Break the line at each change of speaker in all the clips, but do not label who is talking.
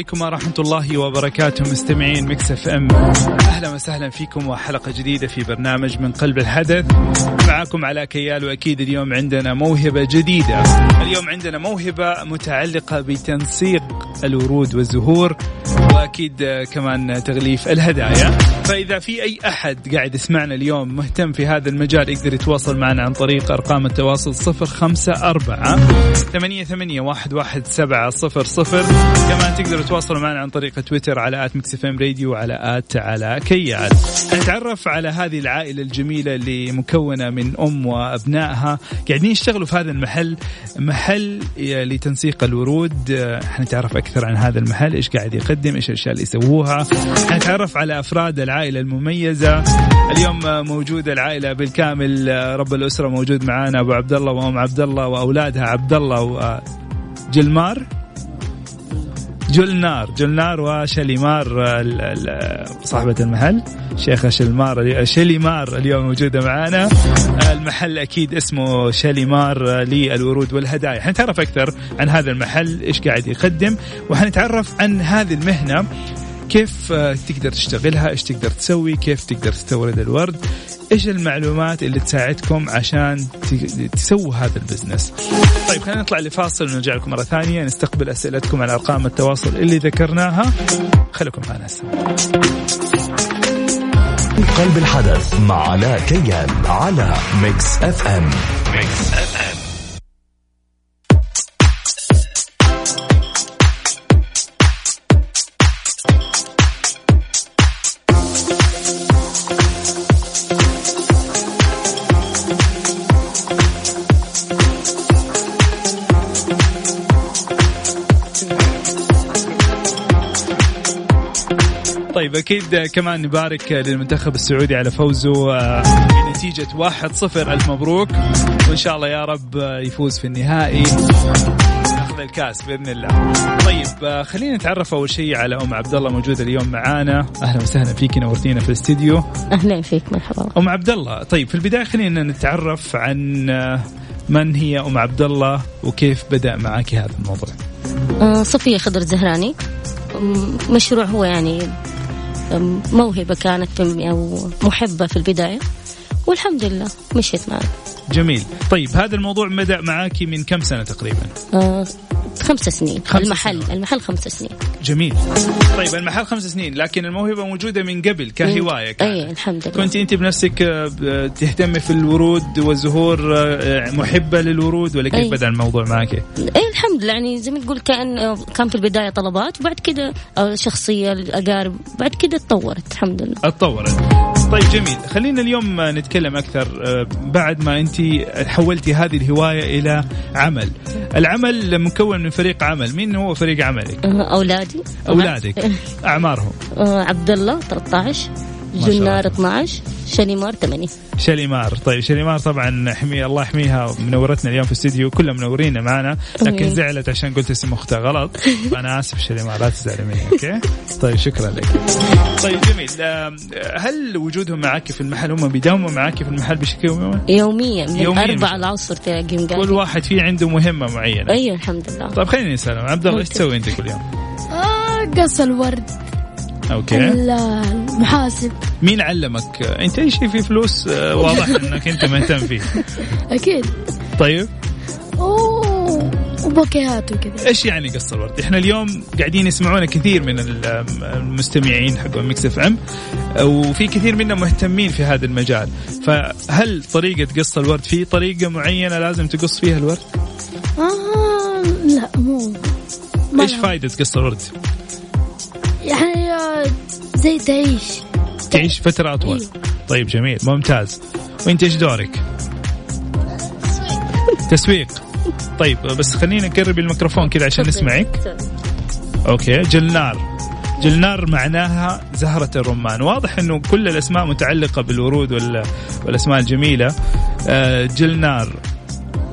عليكم ورحمة الله وبركاته مستمعين Mix FM. أهلا وسهلا فيكم وحلقة جديدة في برنامج من قلب الحدث. معاكم علاء كيال وأكيد اليوم عندنا موهبة جديدة. اليوم عندنا موهبة متعلقة بتنسيق الورود والزهور وأكيد كمان تغليف الهدايا. فإذا في أي أحد قاعد يسمعنا اليوم مهتم في هذا المجال يقدر يتواصل معنا عن طريق أرقام التواصل صفر خمسة أربعة ثمانية ثمانية واحد واحد سبعة صفر صفر. كمان تقدروا تتواصلوا معنا عن طريق تويتر على at Mix FM Radio وعلى at علاء كيال نتعرف على هذه العائلة الجميلة اللي مكونة من أم وأبنائها. قاعدين يشتغلوا في هذا المحل محل لتنسيق الورود. حنتعرف أكثر عن هذا المحل إيش قاعد يقدم إيش الأشياء اللي يسووها. حنتعرف على أفراد العائلة المميزة. اليوم موجودة العائلة بالكامل رب الأسرة موجود معانا أبو عبد الله وأم عبد الله وأولادها عبد الله وجلمار. جلنار جلنار وشليمار صاحبة المحل. شيخة شلمار شليمار اليوم موجودة معنا المحل أكيد اسمه شليمار للورود والهدايا. حنتعرف أكثر عن هذا المحل إيش قاعد يقدم وحنتعرف عن هذه المهنة. كيف تقدر تشتغلها؟ إيش تقدر تسوي؟ كيف تقدر تستورد الورد؟ إيش المعلومات اللي تساعدكم عشان تسووا هذا ال business؟ طيب خلينا نطلع لفاصل ونرجع لكم مرة ثانية. نستقبل أسئلتكم على أرقام التواصل اللي ذكرناها. خليكم معنا
قلب الحدث مع علاء كيال على Mix FM Mix FM
طيب أكيد كمان نبارك للمنتخب السعودي على فوزه آه، بنتيجة 1-0 ألف مبروك وإن شاء الله يا رب يفوز في النهائي ياخذ الكاس بإذن الله. طيب آه، خلينا نتعرف أول شيء على أم عبد الله موجودة اليوم معانا، أهلا وسهلا فيك نورتينا في الاستديو.
أهلا فيك مرحبا.
أم عبد الله، طيب في البداية خلينا نتعرف عن آه، من هي أم عبد الله وكيف بدأ معك هذا الموضوع؟
صفية خضر زهراني مشروع هو يعني موهبة كانت أو محبة في البداية والحمد لله مشيت معنا
جميل. طيب هذا الموضوع بدأ معاكي من كم سنة تقريبا؟
آه خمس سنين. خمس المحل سنين. المحل خمس سنين.
جميل. طيب المحل خمس سنين لكن الموهبة موجودة من قبل كهواية
كانت. اي الحمد لله.
كنت أنت بنفسك آه، تهتمي في الورود والزهور آه، محبة للورود ولا كيف بدأ الموضوع معك؟
اي الحمد لله. يعني زي ما تقول كأن آه، كان في البداية طلبات وبعد كده شخصية الأقارب بعد كده تطورت الحمد لله.
تطورت. طيب جميل. خلينا اليوم نتكلم أكثر آه، بعد ما أنت حولتي هذه الهواية إلى عمل. العمل مكون من فريق عمل. مين هو فريق عملك؟
أولادي.
أولادك. أعمارهم؟
أه، عبد الله 13 جنار 12 شاليمار 8
شاليمار طيب شاليمار طبعا حمي الله يحميها. منورتنا اليوم في الاستديو كلها منورينا معنا لكن زعلت عشان قلت اسم أختها غلط. فانا آسف شاليمار لا تزعلي مني okay؟ طيب شكرا لك. طيب جميل. هل وجودهم معك في المحل هم بيداوموا معك في المحل بشكل يومي؟
يوميا من يوميا أربعة العصر تلاقيهم
كل واحد فيه عنده مهمة معينة.
أيوه الحمد لله.
طيب خليني نسأل عبد الله إيش تسوي أنت كل يوم؟
آه قص الورد.
okay.
المحاسب.
مين علمك؟ أنت أي شيء فيه فلوس آه، واضح إنك أنت مهتم فيه.
أكيد.
طيب.
أوه وبوكيهات وكذا.
إيش يعني قص الورد؟ إحنا اليوم قاعدين يسمعونا كثير من المستمعين حق Mix FM وفي كثير منا مهتمين في هذا المجال، فهل طريقة قص الورد في طريقة معينة لازم تقص فيها الورد؟
آه لا مو.
إيش فائدة قص الورد؟
يعني زي تعيش.
تعيش فترة أطول. أيوه. طيب جميل. ممتاز. وأنت إيش دورك؟ تسويق. طيب بس خلينا نقرب الميكروفون كذا عشان نسمعك. أوكي. جلنار. جلنار معناها زهرة الرمان. واضح إنه كل الأسماء متعلقة بالورود والأسماء الجميلة. آه، جلنار.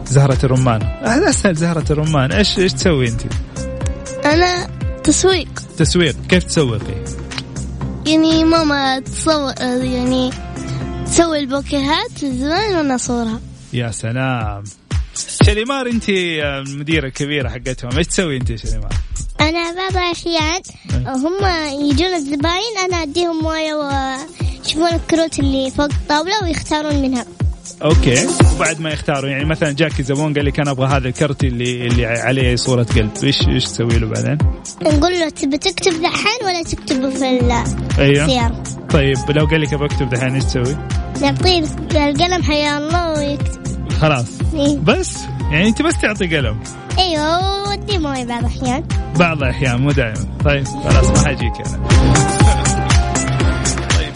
زهرة الرمان. هذا اسهل زهرة الرمان. إيش إيش تسوي أنت؟
أنا تسويق.
تسويق. كيف تسوقي؟
يعني ماما تصور يعني تسوي البوكيهات زمان وأنا اصورها
يا سلام. شليمار انت المديره الكبيره حقتهم. إيش تسوي انت شليمار
أنا بعض الأحيان هم يجون الزباين أنا أديهم موية ويشوفون الكروت اللي فوق الطاولة ويختارون منها.
okay. وبعد ما يختاروا يعني مثلا جاك زبون قال لك أنا أبغى هذا الكرت اللي اللي عليه صورة قلب. إيش إيش تسوي له بعدين؟
نقول له تبي تكتب دحين ولا تكتبه في
أيوه.
السيارة؟
طيب لو قال لك أبغى أكتب دحين إيش تسوي؟
نعطيه القلم حيا الله ويكتب.
خلاص.
إيه.
بس؟ يعني أنت بس تعطي قلم.
أيوه ودي موية بعض الأحيان.
بعض الأحيان مو دائما. طيب خلاص ما حاجيك أنا.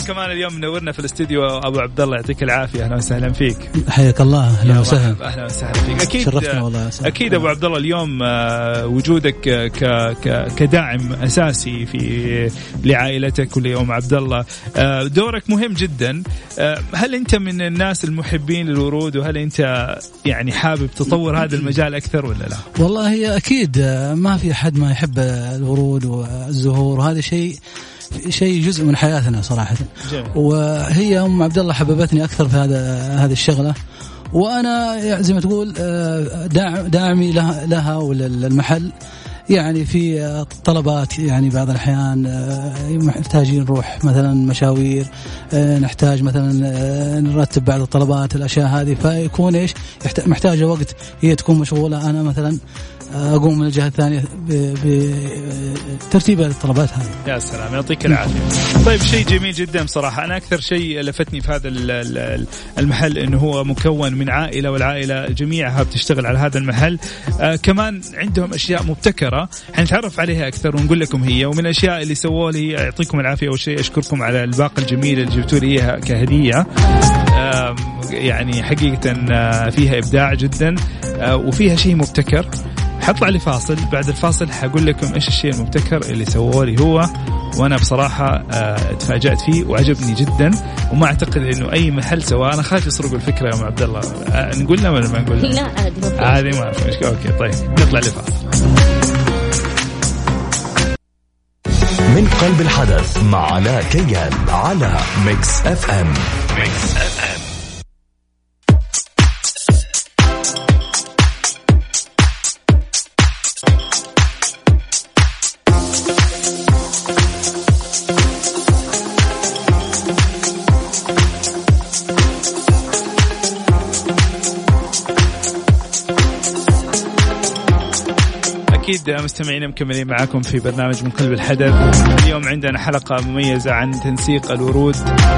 طيب كمان اليوم منورنا في الاستديو أبو عبد الله يعطيك العافية. أهلا وسهلا فيك.
حياك الله
أهلا
وسهلا.
أهلا وسهلا فيك. أكيد
شرفتنا والله.
أكيد أبو عبد الله اليوم آه، وجودك ك ك كداعم أساسي في لعائلتك ولام عبد الله آه، دورك مهم جدا. آه، هل أنت من الناس المحبين للورود؟ وهل أنت يعني حابب تطور هذا المجال أكثر ولا لا؟
والله هي أكيد آه، ما في أحد ما يحب الورود والزهور. وهذا شيء شيء جزء من حياتنا صراحة.
جميل.
وهي أم عبد الله حببتني أكثر في هذا هذه الشغلة. وأنا زي ما تقول آه، داع- داعمي لها لها وللمحل يعني في آه، طلبات يعني بعض الأحيان آه، محتاجين نروح مثلا مشاوير آه، نحتاج مثلا نرتب بعض الطلبات الأشياء هذه. فيكون إيش؟ يحت- محتاجه وقت هي تكون مشغولة. أنا مثلا أقوم من الجهة الثانية بترتيب الطلبات هذه.
يا سلام يعطيك العافية. طيب شيء جميل جدا بصراحه أنا أكثر شيء لفتني في هذا ال- ال- المحل إنه هو مكون من عائلة والعائلة جميعها بتشتغل على هذا المحل. كمان عندهم أشياء مبتكرة. حنتعرف عليها أكثر ونقول لكم هي ومن الأشياء اللي سووها لي يعطيكم العافية. أول شيء أشكركم على الباقه الجميله اللي جبتوا لي إياها كهدية. آم، يعني حقيقة آه، فيها إبداع جدا آه، وفيها شيء مبتكر. حطلع لي فاصل. بعد الفاصل حقول لكم إيش الشيء المبتكر اللي سووه لي هو. وأنا بصراحة آه، تفاجأت فيه وعجبني جدا. وما أعتقد إنه أي محل سواه. أنا خايف يسرقوا الفكرة يا أم عبد الله. نقول لهم ولا ما نقول؟
لا عادي ما في.
عادي ما في مشكلة. okay طيب نطلع لفاصل
من قلب الحدث مع علاء كيال على Mix FM Mix FM
أكيد مستمعينا مكملين معاكم في برنامج من قلب الحدث. اليوم عندنا حلقة مميزة عن تنسيق الورود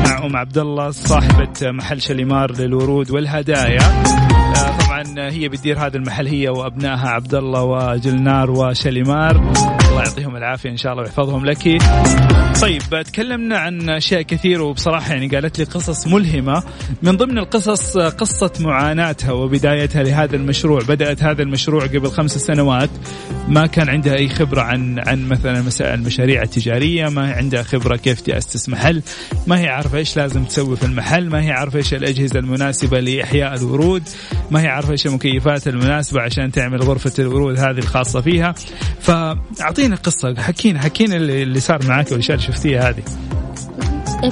مع أم عبد الله صاحبة محل شليمار للورود والهدايا. آه، طبعا هي بتدير هذا المحل هي وأبنائها عبد الله وجلنار وشليمار الله يعطيهم العافية إن شاء الله ويحفظهم لك. طيب تكلمنا عن أشياء كثير وبصراحة يعني قالت لي قصص ملهمة. من ضمن القصص قصة معاناتها وبدايتها لهذا المشروع بدأت هذا المشروع قبل خمس سنوات. ما كان عندها أي خبرة عن عن مثلا مسائل المشاريع التجارية ما عندها خبرة كيف تأسس محل. ما هي عارفة إيش لازم تسوي في المحل. ما هي عارفة إيش الأجهزة المناسبة لإحياء الورود. ما هي عارفة إيش المكيفات المناسبة عشان تعمل غرفة الورود هذه الخاصة فيها. فأعطينا قصة حكينا حكينا اللي صار معك والأشياء اللي شفتيها هذه.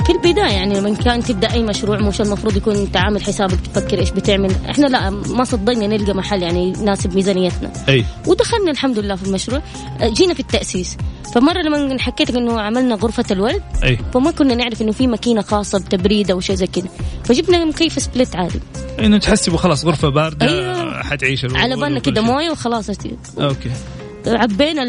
في البداية يعني لما كان تبدأ أي مشروع مش المفروض يكون انت عامل حسابك تفكر إيش بتعمل. إحنا لا ما صدقنا نلقى محل يعني يناسب ميزانيتنا.
أي.
ودخلنا الحمد لله في المشروع. جينا في التأسيس. فمرة لما حكيت إنه عملنا غرفة الورد
أي.
فما كنا نعرف إنه في ماكينة خاصة بتبريد أو شيء زي كذا. فجبنا مكيف split عادي.
إنه تحسبوا خلاص غرفة باردة
أيوة.
حتعيش
على بالنا كده. موية وخلاص.
okay.
عبينا.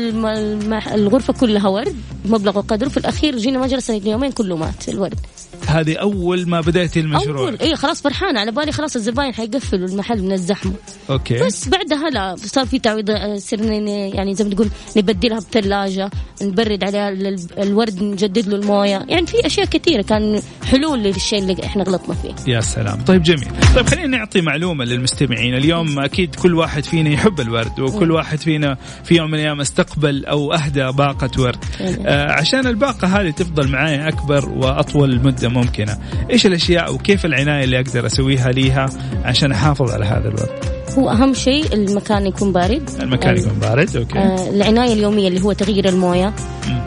الغرفة كلها ورد مبلغ وقدره في الأخير جينا ما جلسنا يومين كله مات الورد
هذه أول ما بدأت المشروع.
أول اي خلاص فرحانة. على بالي خلاص الزباين حيقفلوا المحل من الزحمة.
أوكي.
بس بعدها لا صار في تعويض آه، صرنا ن- يعني زي ما تقول نبدلها بثلاجة نبرد عليها ال- الورد نجدد له الموية. يعني في أشياء كثيرة كان حلول للشيء اللي إحنا غلطنا فيه.
يا سلام. طيب جميل. طيب خلينا نعطي معلومة للمستمعين. اليوم أكيد كل واحد فينا يحب الورد وكل واحد فينا في يوم من الأيام استقبل أو أهدى باقة ورد. آه عشان الباقة هذه تفضل معي أكبر وأطول مدة ممكنة. إيش الأشياء وكيف العناية اللي أقدر أسويها ليها عشان أحافظ على هذا الورد
هو أهم شيء المكان يكون بارد.
المكان
آه،
يكون بارد أوكي.
آه، العناية اليومية اللي هو تغيير الموية.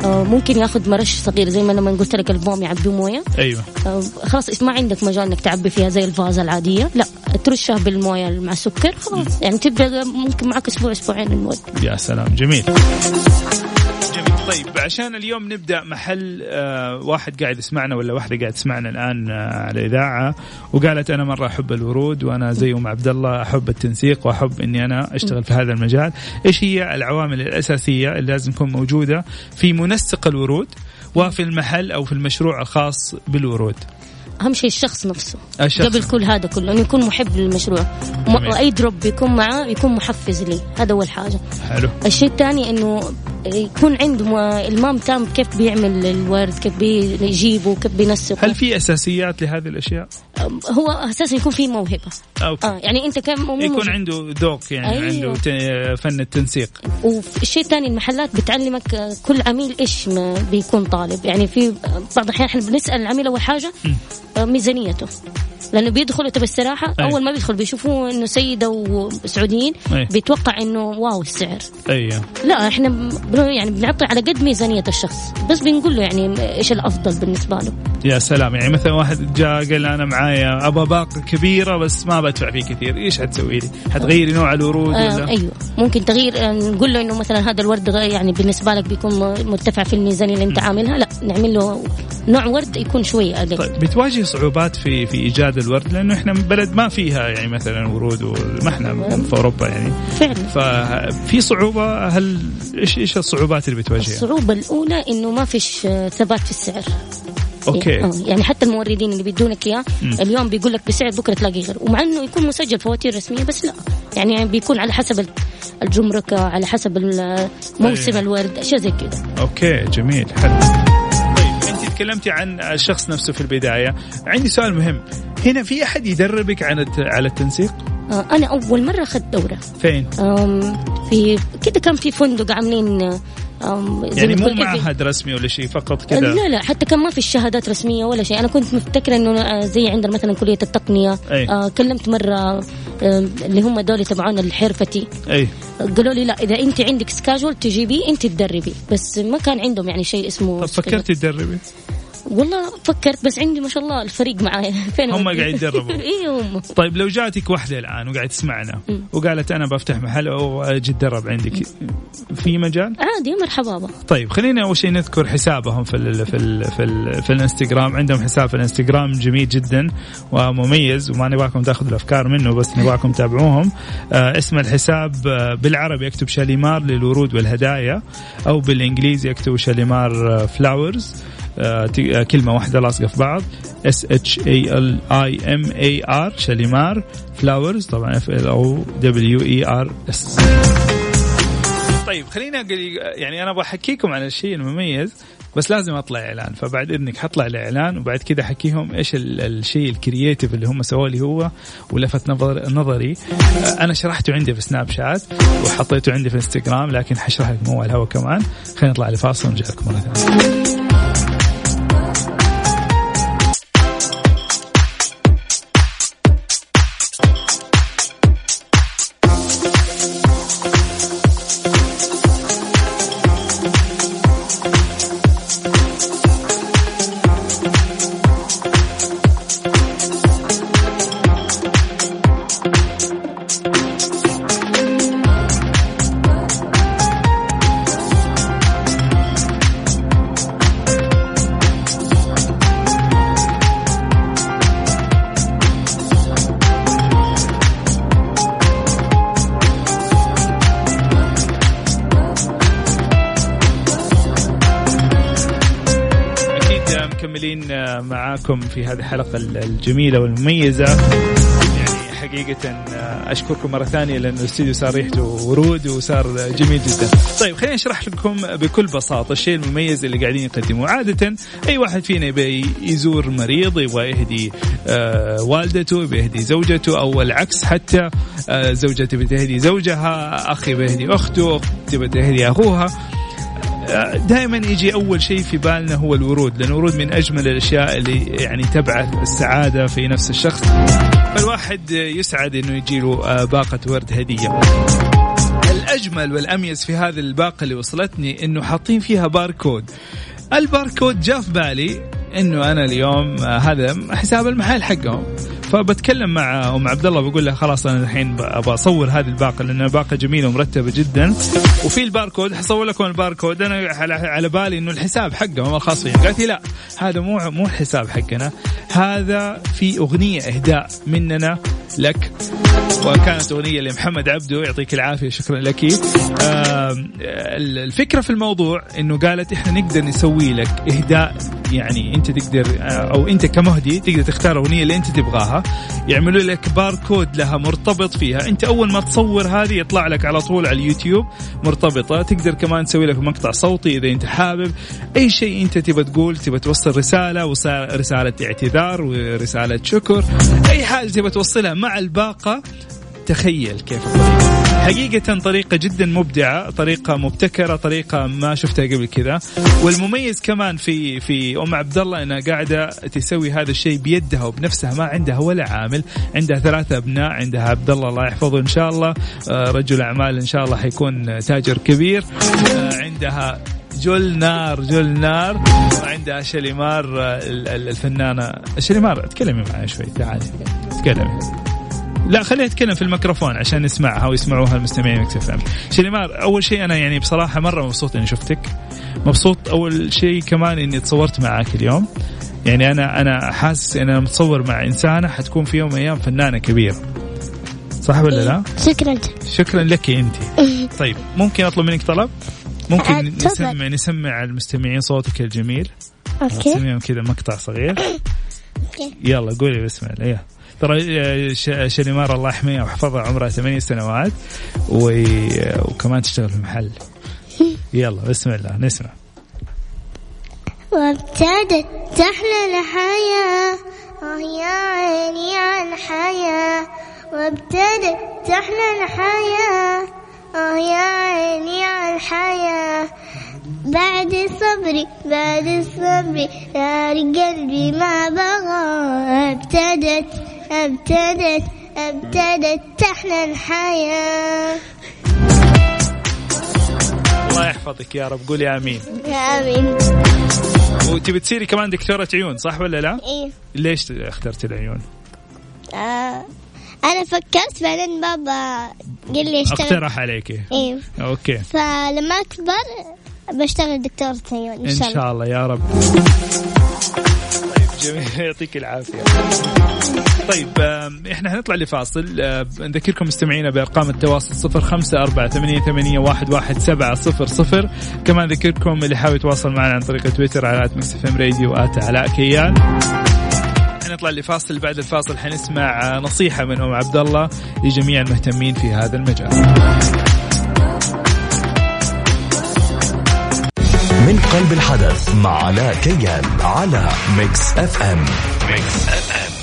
آه، ممكن ياخذ مرش صغير زي ما لما قلت لك البوم يعبي موية.
أيوه.
آه، خلاص ما عندك مجال إنك تعبي فيها زي الفازة العادية. لا ترشها بالموية مع سكر خلاص. يعني تبدأ ممكن معك أسبوع أسبوعين الموية.
يا سلام جميل. طيب عشان اليوم نبدأ محل آه واحد قاعد يسمعنا ولا واحدة قاعد تسمعنا الآن آه على الاذاعه وقالت أنا مرة أحب الورود وأنا زي أم عبد الله أحب التنسيق وأحب إني أنا أشتغل في هذا المجال. إيش هي العوامل الأساسية اللي لازم تكون موجودة في منسق الورود وفي المحل أو في المشروع الخاص بالورود؟
أهم شيء الشخص نفسه.
الشخص.
قبل كل هذا كله إنه يكون محب للمشروع. م-. وأي دروب يكون معاه يكون محفز لي. هذا أول حاجة.
حلو.
الشيء الثاني إنه يكون عنده المام تام كيف بيعمل الورد كيف بيجيبه كيف بينسقه.
هل في أساسيات لهذه الأشياء؟
هو أساسا يكون في موهبة.
okay.
آه يعني أنت كم
يكون. عنده ذوق يعني
أيوة.
عنده فن التنسيق.
والشيء الثاني المحلات بتعلمك آه، كل عميل إيش ما بيكون طالب. يعني في بعض الأحيان إحنا بنسأل العميل أول حاجة آه، ميزانيته. لأنه بيدخلوا تبى الصراحه
أي.
أول ما بيدخل بيشوفوه إنه سيدة وسعوديين
أي.
بيتوقع إنه wow السعر.
أيوه.
لا إحنا يعني بنعطي على قد ميزانية الشخص بس بنقول له يعني إيش الأفضل بالنسبة له؟
يا سلام. يعني مثلا واحد جاء قال أنا معايا أبغى باقة كبيرة بس ما بدفع فيه كثير. إيش حتسوي لي؟ حتغيري نوع الورود
آه
ولا؟
أيوه. ممكن تغيير آه، نقول له إنه مثلا هذا الورد يعني بالنسبة لك بيكون مرتفع في الميزانيه اللي أنت عاملها. لا نعمل له نوع ورد يكون شوية أقل
طيب بتواجه صعوبات في في إيجاد الورد؟ لأنه إحنا بلد ما فيها يعني مثلا ورود وما إحنا في أوروبا يعني.
فعلا.
ففي صعوبة؟ هل إيش إيش الصعوبات اللي بتواجهها؟
الصعوبة الأولى إنه ما فيش آه، ثبات في السعر.
okay.
آه، يعني حتى الموردين اللي بيدونك إياه اليوم بيقول لك بسعر بكرة تلاقي غير ومع إنه يكون مسجل فواتير رسمية بس لا. يعني بيكون على حسب ال- الجمركة على حسب موسم
أيوة.
الورد أشياء زي كده.
okay جميل حلو. طيب أنت تكلمتي عن الشخص نفسه في البداية. عندي سؤال مهم. هنا في أحد يدربك عن الت- على التنسيق؟
آه، أنا أول مرة أخذت دورة.
فين؟
في كده كان في فندق عاملين
يعني مو معهد رسمي ولا شيء فقط كذا؟
لا لا حتى كان ما في الشهادات رسمية ولا شيء. أنا كنت مفتكرة إنه آه، زي عندنا مثلا كلية التقنية.
أي.
آه كلمت مرة آه اللي هم دول تبعون الحرفتي.
أي.
قالوا لي لا إذا أنت عندك سكاجول تجيبيه أنت تدربي. بس ما كان عندهم يعني شيء اسمه
طب. فكرتي تدربي.
والله فكرت بس عندي ما شاء الله الفريق معايا. فين
هم؟ قاعد يدربوا.
اي هم.
طيب لو جاتك واحدة الآن وقاعد تسمعنا وقالت أنا بفتح محل أو أجي أتدرب عندك في مجال؟
عادي مرحبا بابا.
طيب خلينا أول شيء نذكر حسابهم في ال في ال في, ال في الإنستغرام. عندهم حساب في الإنستغرام جميل جدا ومميز وما نبغاكم تاخذوا الأفكار منه بس نبغاكم تتابعوهم. آه اسم الحساب آه بالعربي يكتب شاليمار للورود والهدايا أو بالإنجليزي يكتب شاليمار آه flowers آه آه، كلمة واحدة لاصقة في بعض. S H A L I M A R شاليمار flowers طبعا F L O W E R S طيب خليني أقول يعني أنا أبغى أحكيكم عن الشيء المميز بس لازم أطلع إعلان. فبعد إذنك حطلع الإعلان وبعد كذا أحكيهم إيش ال- الشيء ال creative اللي هم سووا لي هو ولفت نظر نظري. آه، أنا شرحته عندي في سناب شات وحطيته عندي في انستغرام لكن حشرح لكم هو على الهواء كمان. خلينا نطلع لفاصل ونرجع لكم مرة ثانية. في هذه الحلقة الجميلة والمميزة يعني حقيقة أشكركم مرة ثانية لأن الأستوديو صار ريحته ورود وصار جميل جدا. طيب خليني أشرح لكم بكل بساطة الشيء المميز اللي قاعدين يقدموه. عادة أي واحد فينا يبي يزور مريض يبغى يهدي آه والدته يهدي زوجته أو العكس حتى آه زوجته تبي تهدي زوجها أخي يبي يهدي أخته أخت تبي تهدي أخوها دائما يجي أول شيء في بالنا هو الورود لأن الورود من أجمل الأشياء اللي يعني تبعث السعادة في نفس الشخص. فالواحد يسعد إنه يجي له آه، باقة ورد هدية. الأجمل والأميز في هذه الباقة اللي وصلتني إنه حاطين فيها باركود. الباركود جاء في بالي إنه أنا اليوم آه، هذا حساب المحل حقهم. فبتكلم مع أم عبد الله بقول لها خلاص أنا الحين أبغى أصور هذه الباقة لأن الباقه جميلة ومرتبة جدا. وفي الباركود حصور لكم الباركود. أنا على بالي إنه الحساب حقهم الخاص فيهم قالت لي لا هذا مو مو الحساب حقنا. هذا في أغنية إهداء مننا لك. وكانت أغنية لمحمد عبده يعطيك العافية شكرا لك. الفكرة في الموضوع إنه قالت إحنا نقدر نسوي لك إهداء يعني انت تقدر أو انت كمهدي تقدر تختار الاغنيه اللي انت تبغاها يعملوا لك باركود لها مرتبط فيها. انت اول ما تصور هذه يطلع لك على طول على اليوتيوب مرتبطة. تقدر كمان تسوي لك مقطع صوتي إذا انت حابب. أي شيء انت تبى تقول تبى توصل رسالة رسالة اعتذار ورسالة شكر. أي حاجة تبى توصلها مع الباقة تخيل كيف الطريقة. حقيقة طريقة جدا مبدعة طريقة مبتكرة طريقة ما شفتها قبل كذا. والمميز كمان في في أم عبد الله أنها قاعدة تسوي هذا الشيء بيدها وبنفسها ما عندها ولا عامل عندها ثلاثة أبناء عندها عبد الله الله يحفظه إن شاء الله آه، رجل أعمال إن شاء الله حيكون تاجر كبير آه، عندها جلنار جلنار وعندها شليمار آه، الفنانة شليمار تكلمي معي شوي تعالي تكلمي لا خليها تتكلم في الميكروفون عشان نسمعها ويسمعوها المستمعين Mix FM. شليمار أول شيء أنا يعني بصراحة مرة مبسوط إني شفتك. مبسوط أول شيء كمان إني تصورت معك اليوم. يعني أنا أنا حاسس إن أنا متصور مع إنسانة حتكون في يوم من الأيام فنانة كبيرة. صح ولا لا؟
شكرا.
شكرا لك أنت. طيب ممكن أطلب منك طلب؟ ممكن نسمع نسمع المستمعين صوتك الجميل. أوكي. نسمعهم كذا مقطع صغير. يلا قولي بسم الله. يلا ترى آه، شنيمار الله يحميها ويحفظها عمرها ثمانية سنوات وكمان تشتغل في محل يلا بسم الله. نسمع.
وابتدت تحلى الحياة. آه يا عيني على الحياة وابتدت تحلى الحياة. آه يا عيني على الحياة بعد صبري بعد صبري نار قلبي ما بغى. أبتدت أبتدت أبتدت تحلى الحياة.
الله يحفظك يا رب قولي آمين.
يا آمين.
وتبي تصيري كمان دكتورة عيون صح ولا لا؟
إيه.
ليش اخترتي العيون؟
آه أنا فكرت بعدين بابا قال لي اشتغل.
اقترح عليك
إيه.
أوكي.
فلما أكبر بشتغل دكتورة عيون إن
شاء الله. ان شاء الله يا رب. جميل. يعطيك العافية. طيب إحنا حنطلع لفاصل. نذكركم مستمعينا بأرقام التواصل صفر خمسة أربعة ثمانية, ثمانية واحد, واحد سبعة صفر صفر. كمان ذكركم اللي حاول يتواصل معنا عن طريق تويتر على Mix FM Radio at علاء كيان. حنطلع لفاصل. بعد الفاصل حنسمع نصيحة من أم عبد الله لجميع المهتمين في هذا المجال.
من قلب الحدث مع علاء كيان على Mix FM. Mix FM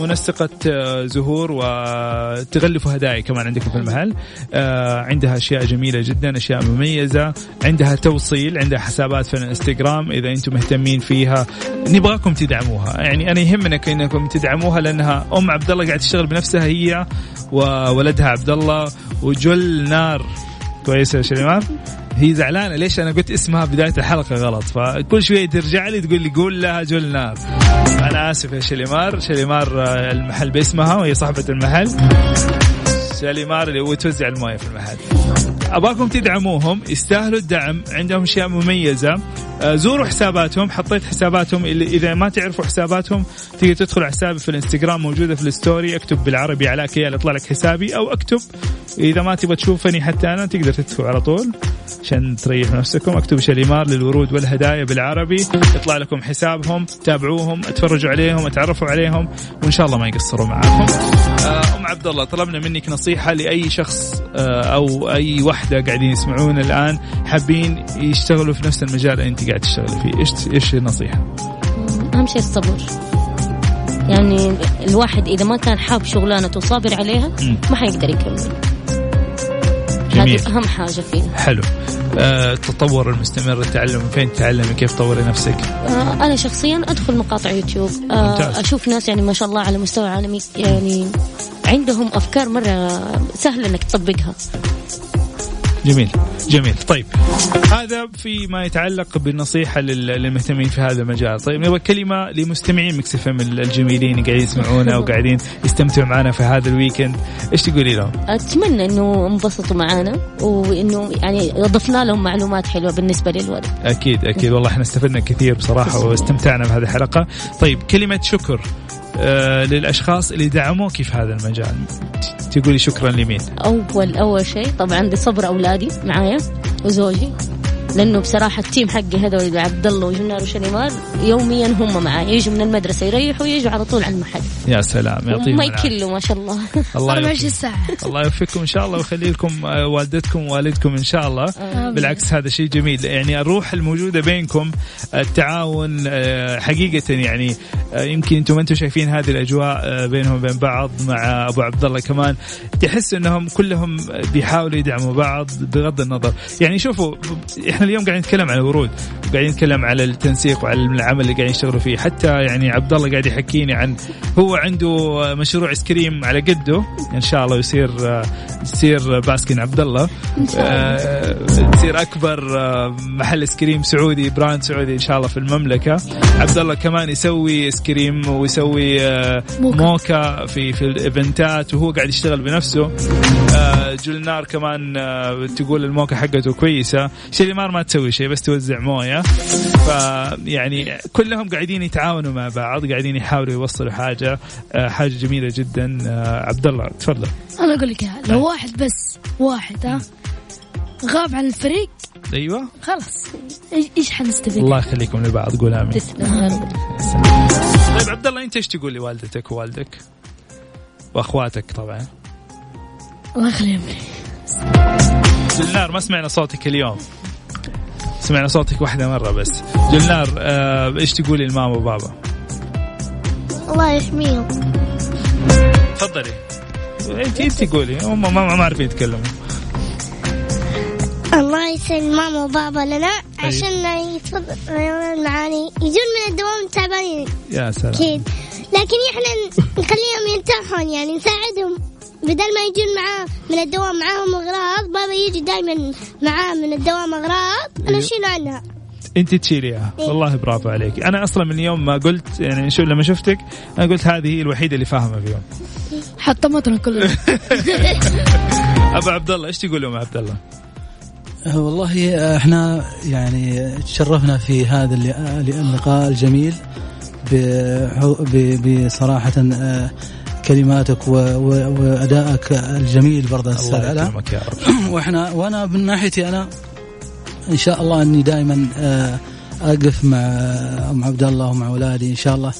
منسقة آه، زهور وتغلف هدايا كمان عندكم في المحل. آه، عندها أشياء جميلة جدا أشياء مميزة. عندها توصيل عندها حسابات في الانستغرام. إذا أنتم مهتمين فيها نبغاكم تدعموها. يعني أنا يهمنا أنكم تدعموها لأنها أم عبد الله قاعد تشتغل بنفسها هي وولدها عبد الله وجل نار. كويسة يا شريمان هي زعلانة. ليش؟ أنا قلت اسمها بداية الحلقة غلط. فكل شوية ترجع لي تقول لي قول لها جول نار أنا آسف يا شليمار. شليمار آه، المحل باسمها وهي صاحبة المحل. شاليمار اللي هو توزع الموية في المحل. أباكم تدعموهم يستاهلوا الدعم عندهم أشياء مميزة. آه، زوروا حساباتهم حطيت حساباتهم اللي إذا ما تعرفوا حساباتهم تقدر تدخل على حسابي في الإنستغرام موجودة في الستوري أكتب بالعربي علاء كيال يطلع لك حسابي أو أكتب. إذا ما تبغى تشوفني حتى أنا تقدر تدخل على طول. عشان تريح نفسكم أكتب شاليمار للورود والهدايا بالعربي. يطلع لكم حسابهم تابعوهم أتفرجوا عليهم أتعرفوا عليهم وإن شاء الله ما يقصروا معاكم. آه، أم عبد الله طلبنا منك نصيحة لأي شخص آه، أو أي وحده قاعدين يسمعونا الآن حابين يشتغلوا في نفس المجال اللي أنت قاعد تشتغلي فيه. إيش إيش النصيحة؟
أهم شيء الصبر. يعني الواحد إذا ما كان حاب شغلانته وصابر عليها. ما حيقدر يكمل.
جميل.
هذه أهم حاجة فيها.
حلو. آه، التطور المستمر التعلم فين تتعلمي كيف تطوري نفسك؟
آه، أنا شخصيا أدخل مقاطع يوتيوب. آه،
ممتاز.
أشوف ناس يعني ما شاء الله على مستوى عالمي. يعني عندهم أفكار مرة سهلة إنك تطبقها.
جميل جميل. طيب هذا فيما يتعلق بالنصيحة لل- للمهتمين في هذا المجال. طيب نبغى كلمة لمستمعين Mix F الجميلين اللي قاعدين يسمعونا وقاعدين يستمتعوا معنا في هذا ال weekend. إيش تقولي لهم؟
أتمنى إنه انبسطوا معانا وإنه يعني ضفنا لهم معلومات حلوة بالنسبة للولد.
أكيد أكيد. والله إحنا استفدنا كثير بصراحة واستمتعنا بهذه الحلقة. طيب كلمة شكر. للأشخاص اللي دعموك في هذا المجال. تقولي شكرا لمين؟
أول أول شيء طبعا لصبر أولادي معايا وزوجي لأنه بصراحة التيم حقي هذول عبد الله وجنار وشليمان يوميا هم معايا يجوا من المدرسة يريحوا ويجوا على طول على المحل.
يا سلام يعطيهم
ما. يكلوا ما شاء الله.
الله
24
يوفقك.
ساعة.
الله يوفقكم إن شاء الله ويخلي لكم آه، والدتكم ووالدكم إن شاء الله. بالعكس هذا شيء جميل. يعني الروح الموجودة بينكم التعاون آه، حقيقة يعني آه، يمكن أنتم أنتم شايفين هذه الأجواء آه، بينهم وبين بعض مع أبو عبد الله كمان. تحس إنهم كلهم بيحاولوا يدعموا بعض بغض النظر. يعني شوفوا إحنا اليوم قاعدين نتكلم عن الورود وقاعدين نتكلم على التنسيق وعلى العمل اللي قاعدين يشتغلوا فيه. حتى يعني عبد الله قاعد يحكيني عن هو عنده مشروع ايس كريم على قده. إن شاء الله يصير آه، يصير Baskin عبد الله. آه، تصير أكبر آه، محل ايس كريم سعودي brand سعودي إن شاء الله في المملكة. عبد الله كمان يسوي كريم ويسوي آه،
موكا.
في في ال event ات وهو قاعد يشتغل بنفسه. آه، جلنار كمان آه، تقول الموكا حقته كويسة. شليمار ما تسوي شيء بس توزع موية. فيعني كلهم قاعدين يتعاونوا مع بعض قاعدين يحاولوا يوصلوا حاجة حاجة جميلة جدا. عبد الله تفضل.
أنا أقول لك لو واحد بس واحد ها غاب عن الفريق
أيوه.
خلاص إيش حنستفيد؟
الله يخليكم لبعض قول آمين.
تسلم.
طيب عبد الله انت إيش تقول لوالدتك ووالدك؟ واخواتك طبعا.
الله يخليهم. لي
جلنار ما سمعنا صوتك اليوم. سمعنا صوتك واحدة مرة بس. جلنار آه إيش تقولي لماما وبابا؟
الله يحميهم.
تفضلي. انت انت قولي هم ما ما ما عارفين يتكلموا.
الله يسلم ماما وبابا لنا عشان يتفضل معاني يجون من الدوام تعبانين.
يا سلام.
أكيد. لكن إحنا نخليهم يرتاحون يعني نساعدهم. بدل ما يجون معاه من الدوام معاهم أغراض بابا يجي دائما معاه من الدوام أغراض أنا
أيوه.
اشيل عنها.
أنت تشيليها.
إيه.
والله برافو عليك. أنا أصلا من يوم ما قلت يعني شو لما شفتك أنا قلت هذه هي الوحيدة اللي فاهمة فيهم.
حطمتنا كلنا.
أبو عبد الله إيش تقول لهم عبد الله؟
والله آه، إحنا يعني تشرفنا في هذا آه، اللقاء الجميل بصراحة كلماتك وأدائك الجميل برضه أستاذ
الله
علاء.
يكرمك يا رب.
وإحنا وأنا من ناحيتي أنا إن شاء الله إني دائما أقف مع ام عبد الله ومع اولادي إن شاء الله.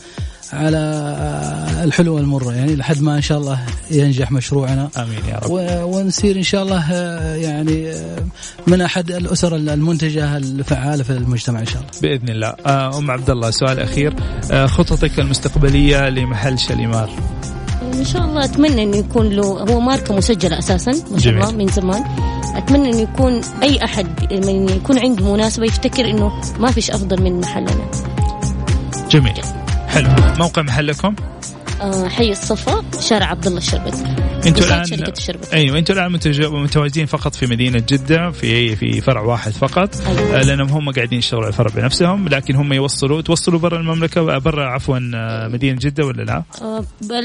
على آه، الحلو والمرة يعني لحد ما إن شاء الله ينجح مشروعنا.
آمين يا رب.
و- ونصير إن شاء الله آه، يعني آه، من أحد الأسر المنتجة الفعالة في المجتمع إن شاء الله.
بإذن الله. آه، أم عبد الله سؤال أخير. خططك المستقبلية لمحل شاليمار؟
إن شاء الله أتمنى انه يكون له هو ماركة مسجلة أساسا ما شاء
جميل.
الله من زمان. أتمنى انه يكون أي أحد من يكون عنده مناسبة يفتكر إنه ما فيش أفضل من محلنا.
جميل. حلو. موقع محلكم
آه، حي الصفا شارع عبد الله الشربت.
أنتوا
الآن الشربت.
أيوه أنتوا الآن متواجدين فقط في مدينة جدة في في فرع واحد فقط.
أيوة.
آه، لأنهم هم قاعدين يشتغلوا على الفرع بنفسهم لكن هم يوصلوا توصلوا برا المملكة برا عفوا آه، مدينة جدة ولا لا؟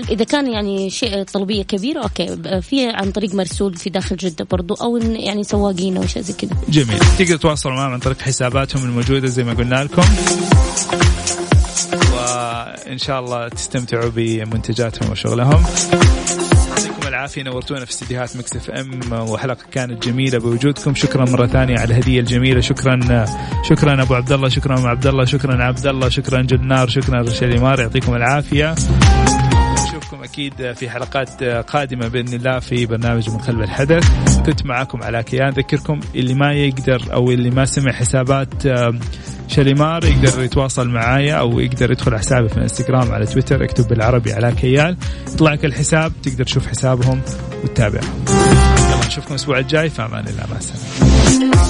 إذا كان يعني شيء طلبية كبيرة okay. في عن طريق مرسول في داخل جدة برضو أو يعني سواقين أو شيء زي كذا.
جميل. تقدر تتواصلوا معهم عن طريق حساباتهم الموجودة زي ما قلنا لكم. وان شاء الله تستمتعوا بمنتجاتهم وشغلهم. يعطيكم العافية. نورتونا في استديوهات Mix FM وحلقة كانت جميلة بوجودكم. شكرا مرة ثانية على الهدية الجميلة. شكرا شكرا أبو عبد الله شكرا أم عبد الله شكرا عبد الله شكرا جلنار شكرا رشيد يعطيكم العافية. نشوفكم أكيد في حلقات قادمة بإذن الله في برنامج من قلب الحدث. كنت معكم على كيان. أذكركم اللي ما يقدر أو اللي ما سمع حسابات شاليمار يقدر يتواصل معايا أو يقدر يدخل على حسابي في الانستغرام على تويتر اكتب بالعربي على كيال يطلع لك الحساب تقدر تشوف حسابهم وتتابعهم نشوفكم الأسبوع الجاي في أمان الله مع السلامة.